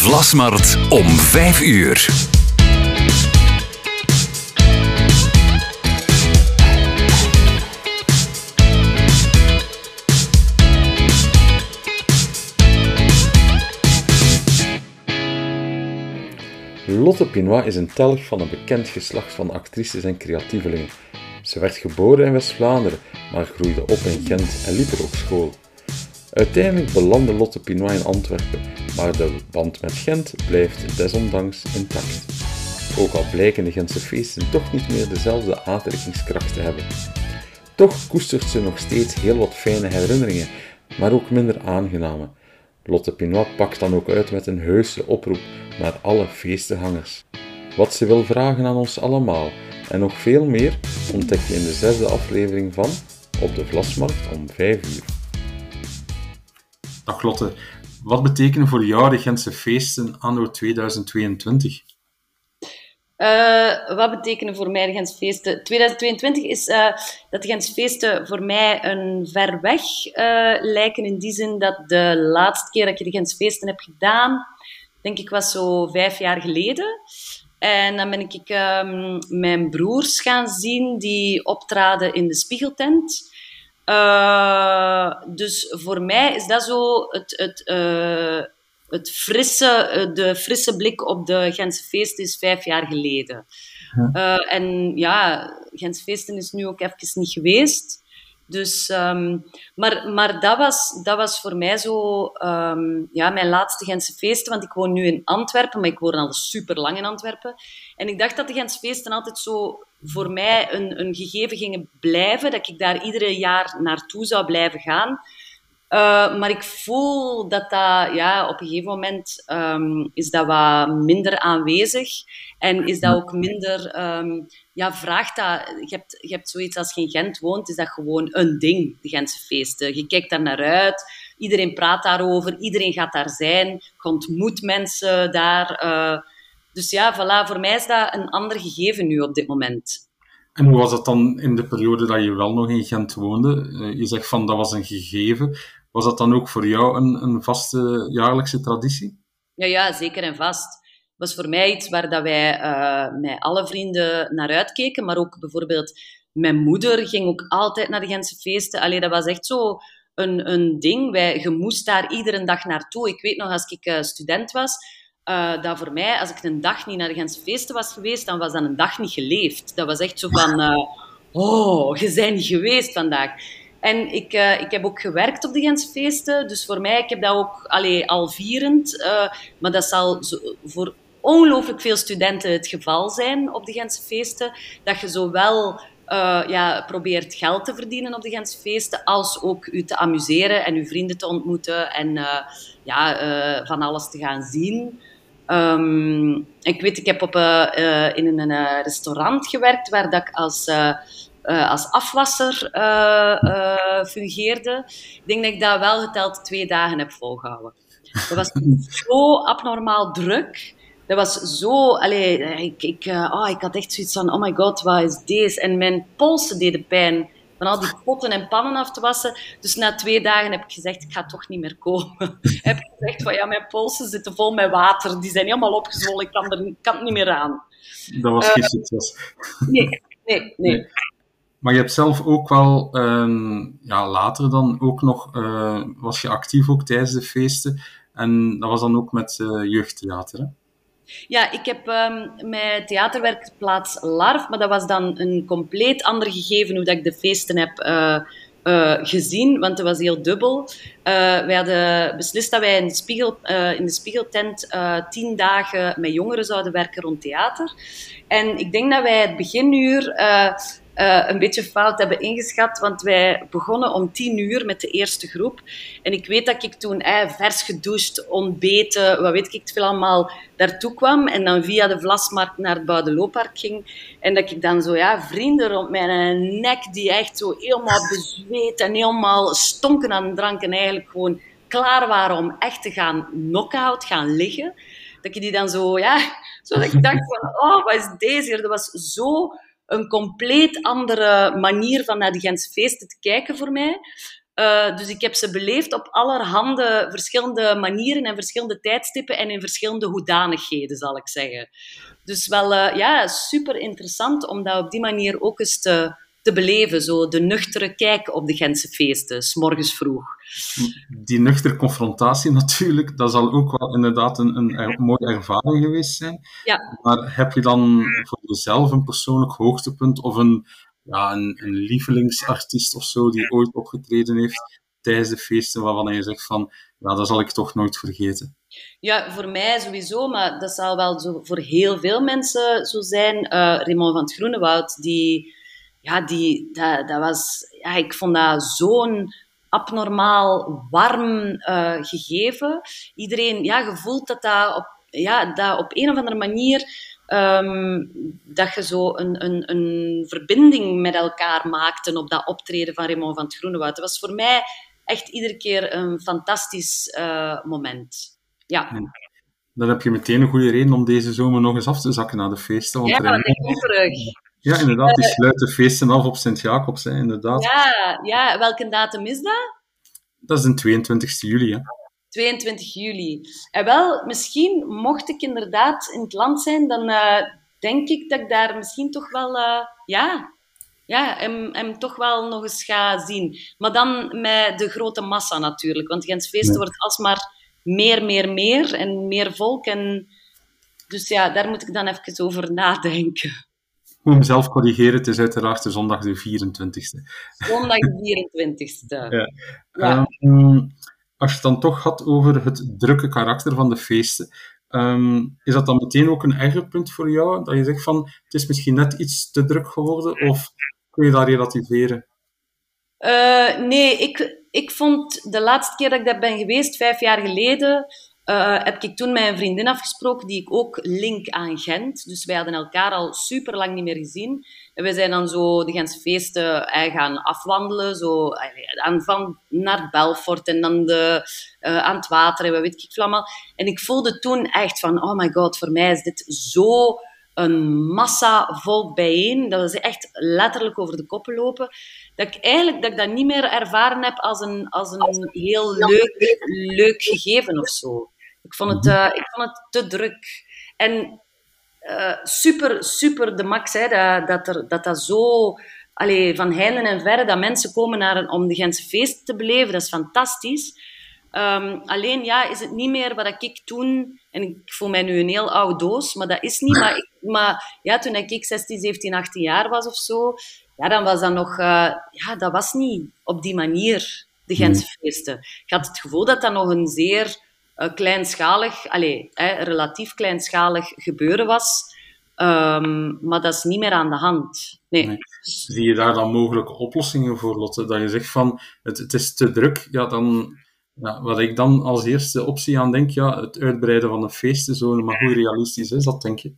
Vlasmarkt om 5 uur. Lotte Pinois is een telg van een bekend geslacht van actrices en creatievelingen. Ze werd geboren in West-Vlaanderen, maar groeide op in Gent en liep er ook school. Uiteindelijk belandde Lotte Pinois in Antwerpen, maar de band met Gent blijft desondanks intact. Ook al blijken de Gentse feesten toch niet meer dezelfde aantrekkingskracht te hebben. Toch koestert ze nog steeds heel wat fijne herinneringen, maar ook minder aangename. Lotte Pinois pakt dan ook uit met een heuse oproep naar alle feestenhangers. Wat ze wil vragen aan ons allemaal en nog veel meer ontdek je in de zesde aflevering van Op de Vlasmarkt om 5 uur. Dag wat betekenen voor jou de Gentse feesten anno 2022? Uh, wat betekenen voor mij de Gentse feesten? 2022 is uh, dat de Gentse feesten voor mij een ver weg uh, lijken. In die zin dat de laatste keer dat ik de Gentse feesten heb gedaan, denk ik was zo vijf jaar geleden. En dan ben ik um, mijn broers gaan zien die optraden in de Spiegeltent. Dus voor mij is dat zo het, het het frisse, eh, de frisse blik op de Gentse feesten is vijf jaar geleden. Uh, en ja, Gentse feesten is nu ook even niet geweest. Dus, um, maar maar dat, was, dat was voor mij zo um, ja, mijn laatste Gentse feesten. Want ik woon nu in Antwerpen, maar ik woon al super lang in Antwerpen. En ik dacht dat de Gentse feesten altijd zo voor mij een, een gegeven gingen blijven. Dat ik daar iedere jaar naartoe zou blijven gaan. Uh, maar ik voel dat dat, ja, op een gegeven moment um, is dat wat minder aanwezig. En is dat ook minder, um, ja, vraagt dat, je hebt, je hebt zoiets als je in Gent woont, is dat gewoon een ding, de Gentse feesten. Je kijkt daar naar uit, iedereen praat daarover, iedereen gaat daar zijn, je ontmoet mensen daar. Uh, dus ja, voilà, voor mij is dat een ander gegeven nu op dit moment. En hoe was dat dan in de periode dat je wel nog in Gent woonde? Uh, je zegt van dat was een gegeven. Was dat dan ook voor jou een, een vaste jaarlijkse traditie? Ja, ja, zeker en vast. Het was voor mij iets waar dat wij uh, met alle vrienden naar uitkeken, maar ook bijvoorbeeld mijn moeder ging ook altijd naar de Gentse feesten. Allee, dat was echt zo een, een ding. Wij, je moest daar iedere dag naartoe. Ik weet nog, als ik uh, student was, uh, dat voor mij, als ik een dag niet naar de Gentse feesten was geweest, dan was dat een dag niet geleefd. Dat was echt zo van, oh, je bent geweest vandaag. En ik, uh, ik heb ook gewerkt op de Gentse feesten. Dus voor mij, ik heb dat ook allee, al vierend. Uh, maar dat zal zo, voor ongelooflijk veel studenten het geval zijn op de Gentse feesten. Dat je zowel uh, ja, probeert geld te verdienen op de Gentse feesten, als ook u te amuseren en uw vrienden te ontmoeten en ja, van alles te gaan zien. Um, ik weet, ik heb op, in een restaurant gewerkt waar dat ik als uh, als afwasser uh, uh, fungeerde. Ik denk dat ik dat wel geteld twee dagen heb volgehouden. Dat was zo abnormaal druk. Dat was zo... Allee, ik, ik, oh, ik had echt zoiets van, oh my god, wat is deze? En mijn polsen deden pijn van al die potten en pannen af te wassen. Dus na twee dagen heb ik gezegd, ik ga toch niet meer komen. heb ik gezegd van, ja, mijn polsen zitten vol met water. Die zijn helemaal opgezwollen, ik kan er kan het niet meer aan. Dat was geen succes. Nee, nee, nee. nee. Maar je hebt zelf ook wel, um, ja, later dan ook nog, uh, was je actief ook tijdens de feesten. En dat was dan ook met uh, jeugdtheater, hè? Ja, ik heb um, mijn theaterwerkplaats LARF, maar dat was dan een compleet ander gegeven hoe dat ik de feesten heb uh, gezien, want het was heel dubbel. Uh, wij hadden beslist dat wij in de, spiegel, in de Spiegeltent tien dagen met jongeren zouden werken rond theater. En ik denk dat wij het beginuur uh, een beetje fout hebben ingeschat, want wij begonnen om tien uur met de eerste groep. En ik weet dat ik toen eh, vers gedoucht, ontbeten, wat weet ik het veel allemaal, daartoe kwam. En dan via de Vlasmarkt naar het Boudelooppark ging. En dat ik dan zo, ja, vrienden rond mijn nek die echt zo helemaal bezweet en helemaal stonken aan drank en eigenlijk gewoon klaar waren om echt te gaan knock-out, gaan liggen. Dat ik die dan zo, ja, zo dat ik dacht van, oh, wat is deze hier? Dat was zo een compleet andere manier van naar de Gentse feesten te kijken voor mij. Uh, dus ik heb ze beleefd op allerhande verschillende manieren en verschillende tijdstippen en in verschillende hoedanigheden, zal ik zeggen. Dus wel uh, ja, super interessant om dat op die manier ook eens te, te beleven. Zo de nuchtere kijk op de Gentse feesten, s morgens vroeg. Die nuchtere confrontatie natuurlijk, dat zal ook wel inderdaad een, een, mooie ervaring geweest zijn. Ja. Maar heb je dan voor jezelf een persoonlijk hoogtepunt of een, ja, een, een lievelingsartiest of zo die ooit opgetreden heeft tijdens de feesten waarvan je zegt van, ja, dat zal ik toch nooit vergeten? Ja, voor mij sowieso, maar dat zal wel zo voor heel veel mensen zo zijn. Uh, Raymond van het Groenewoud, die, ja, die, dat, dat was, ja, ik vond dat zo'n abnormaal warm uh, gegeven. Iedereen, ja, gevoeld dat dat op, ja, dat op een of andere manier um, dat je zo een, een, een verbinding met elkaar maakte op dat optreden van Raymond van het Groenewoud. Dat was voor mij echt iedere keer een fantastisch uh, moment. Ja. Dan heb je meteen een goede reden om deze zomer nog eens af te zakken naar de feesten. Want ja, dat is terug. Ja, inderdaad. Die sluiten feesten af op Sint-Jacobs, inderdaad. Ja, ja, welke datum is dat? Dat is de 22 juli, hè. 22 juli. En wel, misschien mocht ik inderdaad in het land zijn, dan uh, denk ik dat ik daar misschien toch wel, uh, ja, ja hem, hem toch wel nog eens ga zien. Maar dan met de grote massa natuurlijk, want Gens Feest nee. wordt alsmaar meer, meer, meer en meer volk. En, dus ja, daar moet ik dan even over nadenken. Moet mezelf corrigeren, het is uiteraard de zondag de 24e. Zondag de 24e. ja. ja. Um, als je het dan toch had over het drukke karakter van de feesten, um, is dat dan meteen ook een erger punt voor jou? Dat je zegt van, het is misschien net iets te druk geworden, of kun je dat relativeren? Uh, nee, ik, ik vond de laatste keer dat ik daar ben geweest, vijf jaar geleden, uh, heb ik toen met een vriendin afgesproken die ik ook link aan Gent. Dus wij hadden elkaar al super lang niet meer gezien. En we zijn dan zo de Gentse feesten uh, gaan afwandelen, zo, uh, van naar Belfort en dan de, aan het water en wat weet ik allemaal. En ik voelde toen echt van, oh my god, voor mij is dit zo een massa volk bijeen. Dat ze echt letterlijk over de koppen lopen. Dat ik eigenlijk dat, ik dat niet meer ervaren heb als een, als een heel leuk, leuk gegeven of zo. Ik vond het, uh, ik vond het te druk. En uh, super, super de max, hè, dat, dat, er, dat dat zo... Allee, van heinde en verre, dat mensen komen naar om de Gentse feest te beleven, dat is fantastisch. Um, alleen ja, is het niet meer wat ik toen, en ik voel mij nu een heel oude doos, maar dat is niet. Maar, ik, maar ja, toen ik 16, 17, 18 jaar was of zo, ja, dan was dat nog, uh, ja, dat was niet op die manier, de Gentse feesten. Ik had het gevoel dat dat nog een zeer kleinschalig, allez, eh, relatief kleinschalig gebeuren was. Um, maar dat is niet meer aan de hand. Nee. nee. Zie je daar dan mogelijke oplossingen voor, Lotte? Dat je zegt van, het, het is te druk, ja, dan ja, wat ik dan als eerste optie aan denk, ja, het uitbreiden van de feestenzone, maar hoe realistisch is dat, denk je?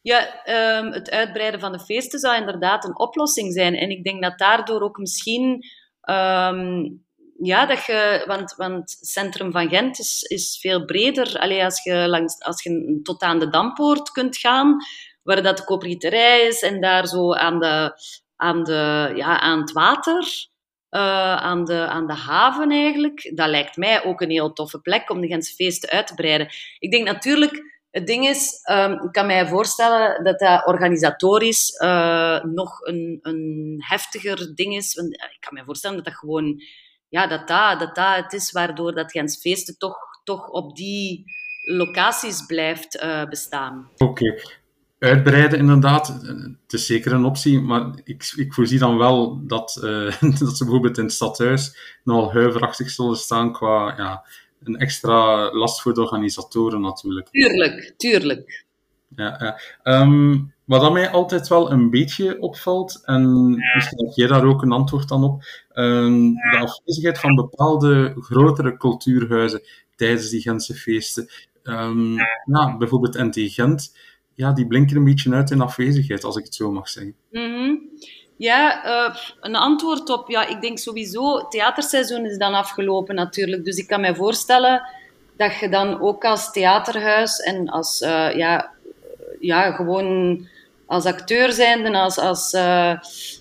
Ja, um, het uitbreiden van de feesten zou inderdaad een oplossing zijn. En ik denk dat daardoor ook misschien, um, ja, dat je, want, want het centrum van Gent is, is veel breder. Alleen als je, langs, als je tot aan de Dampoort kunt gaan, waar dat de kopergieterij is en daar zo aan, de, aan, de, ja, aan het water uh, aan, de, aan de haven eigenlijk. Dat lijkt mij ook een heel toffe plek om de Gentse feesten uit te breiden. Ik denk natuurlijk, het ding is, um, ik kan mij voorstellen dat dat organisatorisch uh, nog een, een heftiger ding is. Want ik kan mij voorstellen dat dat gewoon, ja, dat dat, dat, dat het is waardoor dat Gentse feesten toch, toch op die locaties blijft uh, bestaan. Oké, uitbreiden, inderdaad. Het is zeker een optie, maar ik, ik voorzie dan wel dat, uh, dat ze bijvoorbeeld in het stadhuis nogal huiverachtig zullen staan qua ja, een extra last voor de organisatoren natuurlijk. Tuurlijk, tuurlijk. Ja, ja. Um, wat dat mij altijd wel een beetje opvalt, en misschien heb jij daar ook een antwoord dan op, um, de afwezigheid van bepaalde grotere cultuurhuizen tijdens die Gentse feesten. Um, ja, bijvoorbeeld NT Gent ja, die blinken een beetje uit in afwezigheid, als ik het zo mag zeggen. Mm Ja, uh, een antwoord op. Ja, ik denk sowieso, het theaterseizoen is dan afgelopen natuurlijk. Dus ik kan me voorstellen dat je dan ook als theaterhuis en als, uh, ja, ja, gewoon als acteur zijnde, als, als uh,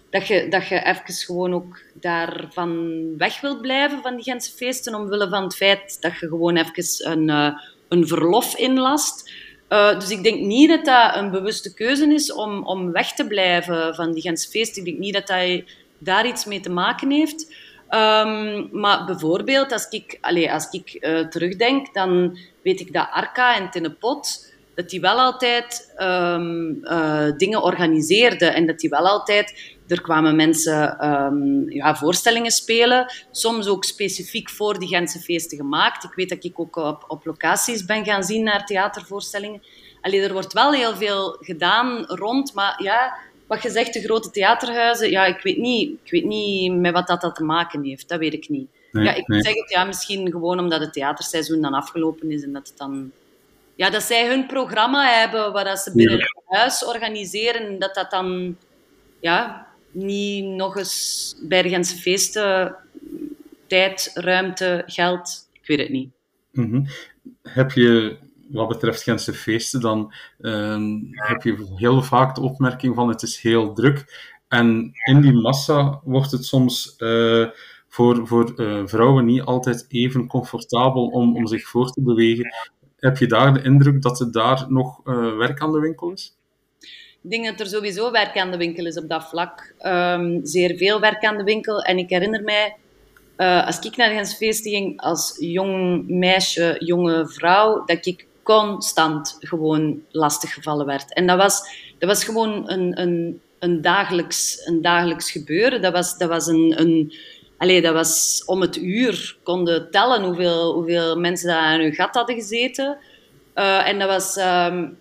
dat je, dat je even gewoon ook daarvan weg wilt blijven, van die Gentse feesten, omwille van het feit dat je gewoon even een, uh, een verlof inlast. Uh, dus ik denk niet dat dat een bewuste keuze is om, om weg te blijven van die Gentse feesten. Ik denk niet dat dat daar iets mee te maken heeft. Um, maar bijvoorbeeld, als ik, allez, als ik terugdenk, dan weet ik dat Arca en Tinnepot dat die wel altijd um, uh, dingen organiseerden en dat die wel altijd... Er kwamen mensen um, ja, voorstellingen spelen, soms ook specifiek voor die Gentse feesten gemaakt. Ik weet dat ik ook op, op locaties ben gaan zien naar theatervoorstellingen. Allee, er wordt wel heel veel gedaan rond, maar ja, wat je zegt, de grote theaterhuizen, ja, ik weet niet, ik weet niet met wat dat, dat te maken heeft. Dat weet ik niet. Nee, ja, ik nee. zeg het ja, misschien gewoon omdat het theaterseizoen dan afgelopen is en dat het dan ja, dat zij hun programma hebben waar dat ze binnen het huis organiseren, dat dat dan ja, niet nog eens bij de Gentse feesten tijd, ruimte, geld, ik weet het niet. Mm -hmm. Heb je, wat betreft Gentse feesten, dan uh, heb je heel vaak de opmerking van het is heel druk. En in die massa wordt het soms uh, voor, voor uh, vrouwen niet altijd even comfortabel om, om zich voor te bewegen. Heb je daar de indruk dat er daar nog uh, werk aan de winkel is? Ik denk dat er sowieso werk aan de winkel is op dat vlak. Um, zeer veel werk aan de winkel. En ik herinner mij, uh, als ik naar Gensfeesten ging als jong meisje, jonge vrouw, dat ik constant gewoon lastig gevallen werd. En dat was, dat was gewoon een, een, een, dagelijks, een dagelijks gebeuren. Dat was, dat was een, een Allee, dat was om het uur. Konden tellen hoeveel, hoeveel mensen daar aan hun gat hadden gezeten. Uh, en dat was um,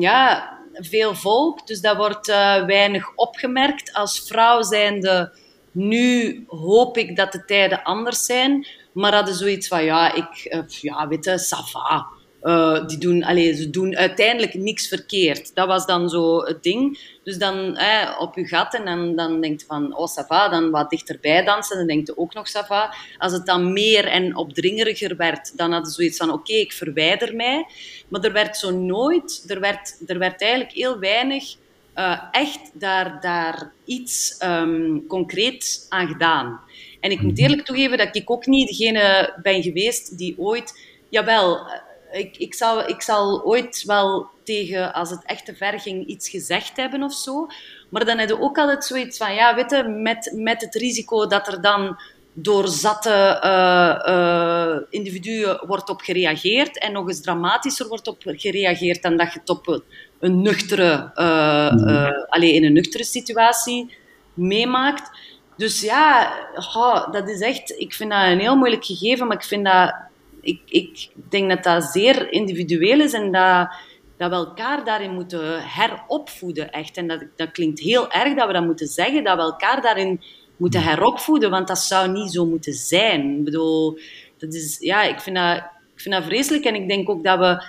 ja, veel volk, dus dat wordt uh, weinig opgemerkt. Als vrouw zijnde, nu hoop ik dat de tijden anders zijn. Maar hadden zoiets van, ja, ik, uh, ja, weet je, ça va. Uh, die doen, allez, ze doen uiteindelijk niks verkeerd. Dat was dan zo het ding. Dus dan eh, op je gat en dan, dan denkt je van, oh, Sava, dan wat dichterbij dansen. Dan denkt je ook nog Sava. Als het dan meer en opdringeriger werd, dan hadden ze zoiets van, oké, okay, ik verwijder mij. Maar er werd zo nooit, er werd, er werd eigenlijk heel weinig uh, echt daar, daar iets um, concreets aan gedaan. En ik moet eerlijk toegeven dat ik ook niet degene ben geweest die ooit, jawel ik, ik, zal, ik zal ooit wel tegen, als het echt te ver ging, iets gezegd hebben of zo. Maar dan heb je ook altijd zoiets van, ja, weet je, met, met het risico dat er dan door zatte uh, uh, individuen wordt op gereageerd en nog eens dramatischer wordt op gereageerd dan dat je het op een nuchtere, uh, mm. alleen in een nuchtere situatie meemaakt. Dus ja, oh, dat is echt, ik vind dat een heel moeilijk gegeven, maar ik vind dat ik, ik denk dat dat zeer individueel is en dat, dat we elkaar daarin moeten heropvoeden. Echt. En dat, dat klinkt heel erg dat we dat moeten zeggen, dat we elkaar daarin moeten heropvoeden, want dat zou niet zo moeten zijn. Ik bedoel, dat is, ja, ik, vind dat, ik vind dat vreselijk en ik denk ook dat we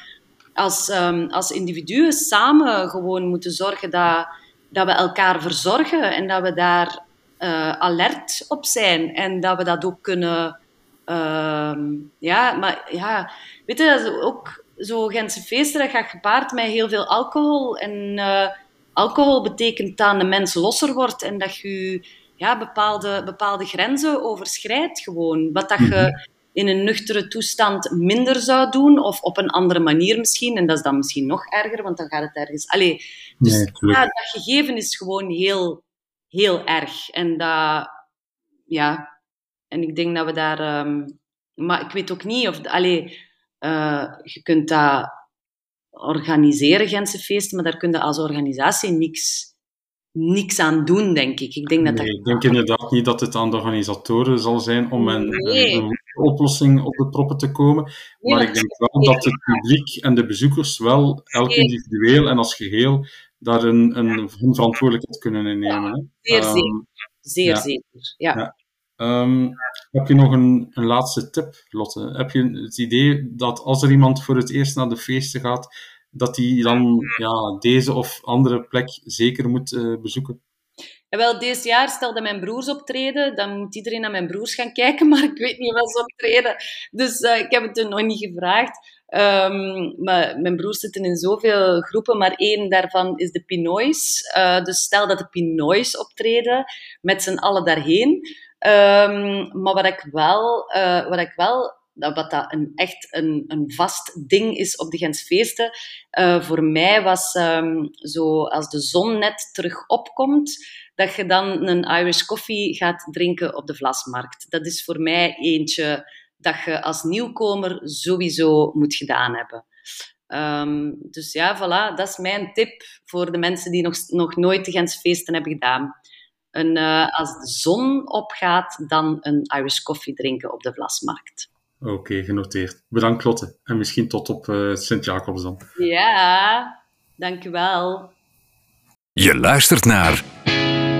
als, um, als individuen samen gewoon moeten zorgen dat, dat we elkaar verzorgen en dat we daar uh, alert op zijn en dat we dat ook kunnen Ehm, ja, maar ja, weet je, dat is ook zo Gentse feesten, dat gaat gepaard met heel veel alcohol. En uh, alcohol betekent dat de mens losser wordt en dat je ja, bepaalde, bepaalde grenzen overschrijdt gewoon. Wat dat je mhm. in een nuchtere toestand minder zou doen, of op een andere manier misschien. En dat is dan misschien nog erger, want dan gaat het ergens... Allee, dus nee, ja, dat gegeven is gewoon heel, heel erg. En dat... Ja, en ik denk dat we daar... Um, maar ik weet ook niet of... Allee, uh, je kunt dat organiseren, Gentse feesten, maar daar kun je als organisatie niks, niks aan doen, denk ik. Ik denk, dat ik denk inderdaad niet dat het aan de organisatoren zal zijn om een, nee. een oplossing op de proppen te komen. Nee, maar ik denk wel dat het publiek en de bezoekers wel, elk individueel en als geheel, daar een, een, hun verantwoordelijkheid kunnen innemen. Ja, zeer um, zeker. Zeer ja. zeker, ja. ja. Um, heb je nog een, laatste tip, Lotte? Heb je het idee dat als er iemand voor het eerst naar de feesten gaat, dat hij dan ja, deze of andere plek zeker moet uh, bezoeken? wel, deze jaar stelde mijn broers optreden. Dan moet iedereen naar mijn broers gaan kijken, maar ik weet niet wat ze optreden. Dus uh, ik heb het hun nog niet gevraagd. Um, maar mijn broers zitten in zoveel groepen, maar één daarvan is de Pinoys. Uh, dus stel dat de Pinoys optreden, met z'n allen daarheen. Um, maar wat ik wel, uh, wat ik wel wat dat een, echt een, een vast ding is op de Gensfeesten. Uh, voor mij was um, zo als de zon net terug opkomt, dat je dan een Irish coffee gaat drinken op de Vlasmarkt. Dat is voor mij eentje dat je als nieuwkomer sowieso moet gedaan hebben. Um, dus ja, voilà, dat is mijn tip voor de mensen die nog, nog nooit de Gensfeesten hebben gedaan. Een, uh, als de zon opgaat, dan een Irish coffee drinken op de Vlasmarkt. Oké, genoteerd. Bedankt Lotte. En misschien tot op uh, Sint-Jacobs dan. Ja, dankjewel. Je luistert naar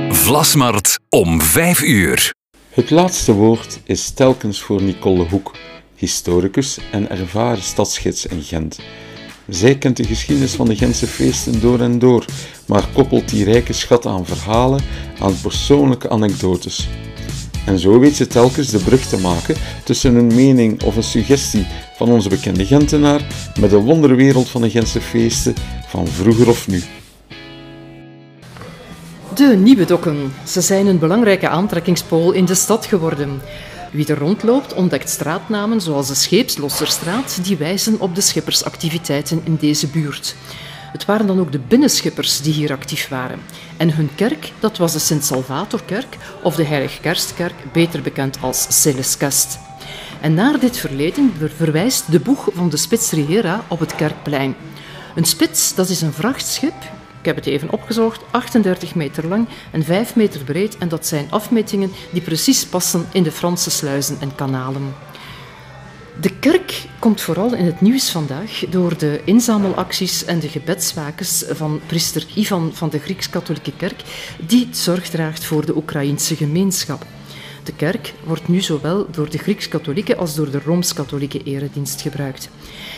Vlasmart om 5 uur. Het laatste woord is telkens voor Nicole Hoek, historicus en ervaren stadsgids in Gent. Zij kent de geschiedenis van de Gentse feesten door en door, maar koppelt die rijke schat aan verhalen, aan persoonlijke anekdotes. En zo weet ze telkens de brug te maken tussen een mening of een suggestie van onze bekende Gentenaar met de wonderwereld van de Gentse feesten van vroeger of nu. De nieuwe dokken. Ze zijn een belangrijke aantrekkingspool in de stad geworden. Wie er rondloopt ontdekt straatnamen zoals de Scheepslosserstraat die wijzen op de schippersactiviteiten in deze buurt. Het waren dan ook de binnenschippers die hier actief waren. En hun kerk, dat was de Sint-Salvatorkerk of de Heilig Kerstkerk, beter bekend als Celeskest. En naar dit verleden verwijst de boeg van de Spits Riera op het kerkplein. Een spits, dat is een vrachtschip, ik heb het even opgezocht, 38 meter lang en 5 meter breed en dat zijn afmetingen die precies passen in de Franse sluizen en kanalen. De kerk komt vooral in het nieuws vandaag door de inzamelacties en de gebedswakens van priester Ivan van de Grieks-Katholieke Kerk, die zorg draagt voor de Oekraïense gemeenschap. De kerk wordt nu zowel door de Grieks-Katholieke als door de Rooms-Katholieke eredienst gebruikt.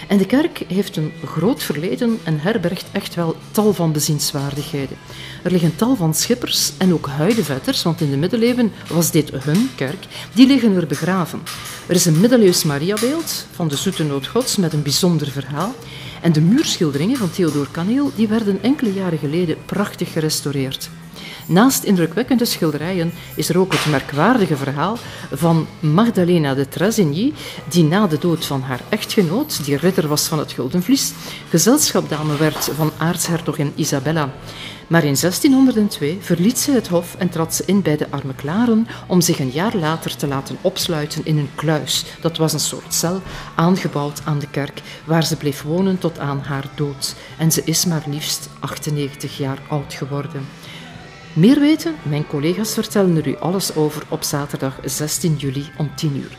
En de kerk heeft een groot verleden en herbergt echt wel tal van bezienswaardigheden. Er liggen tal van schippers en ook huidevetters, want in de middeleeuwen was dit hun kerk, die liggen er begraven. Er is een middeleeuws Mariabeeld van de Zoete Nood Gods met een bijzonder verhaal. En de muurschilderingen van Theodor Kaneel die werden enkele jaren geleden prachtig gerestaureerd. Naast indrukwekkende schilderijen is er ook het merkwaardige verhaal van Magdalena de Trazegny, die na de dood van haar echtgenoot, die ridder was van het Guldenvlies, gezelschapdame werd van aartshertogin Isabella. Maar in 1602 verliet ze het hof en trad ze in bij de arme klaren om zich een jaar later te laten opsluiten in een kluis. Dat was een soort cel aangebouwd aan de kerk, waar ze bleef wonen tot aan haar dood. En ze is maar liefst 98 jaar oud geworden. Meer weten? Mijn collega's vertellen er u alles over op zaterdag 16 juli om 10 uur.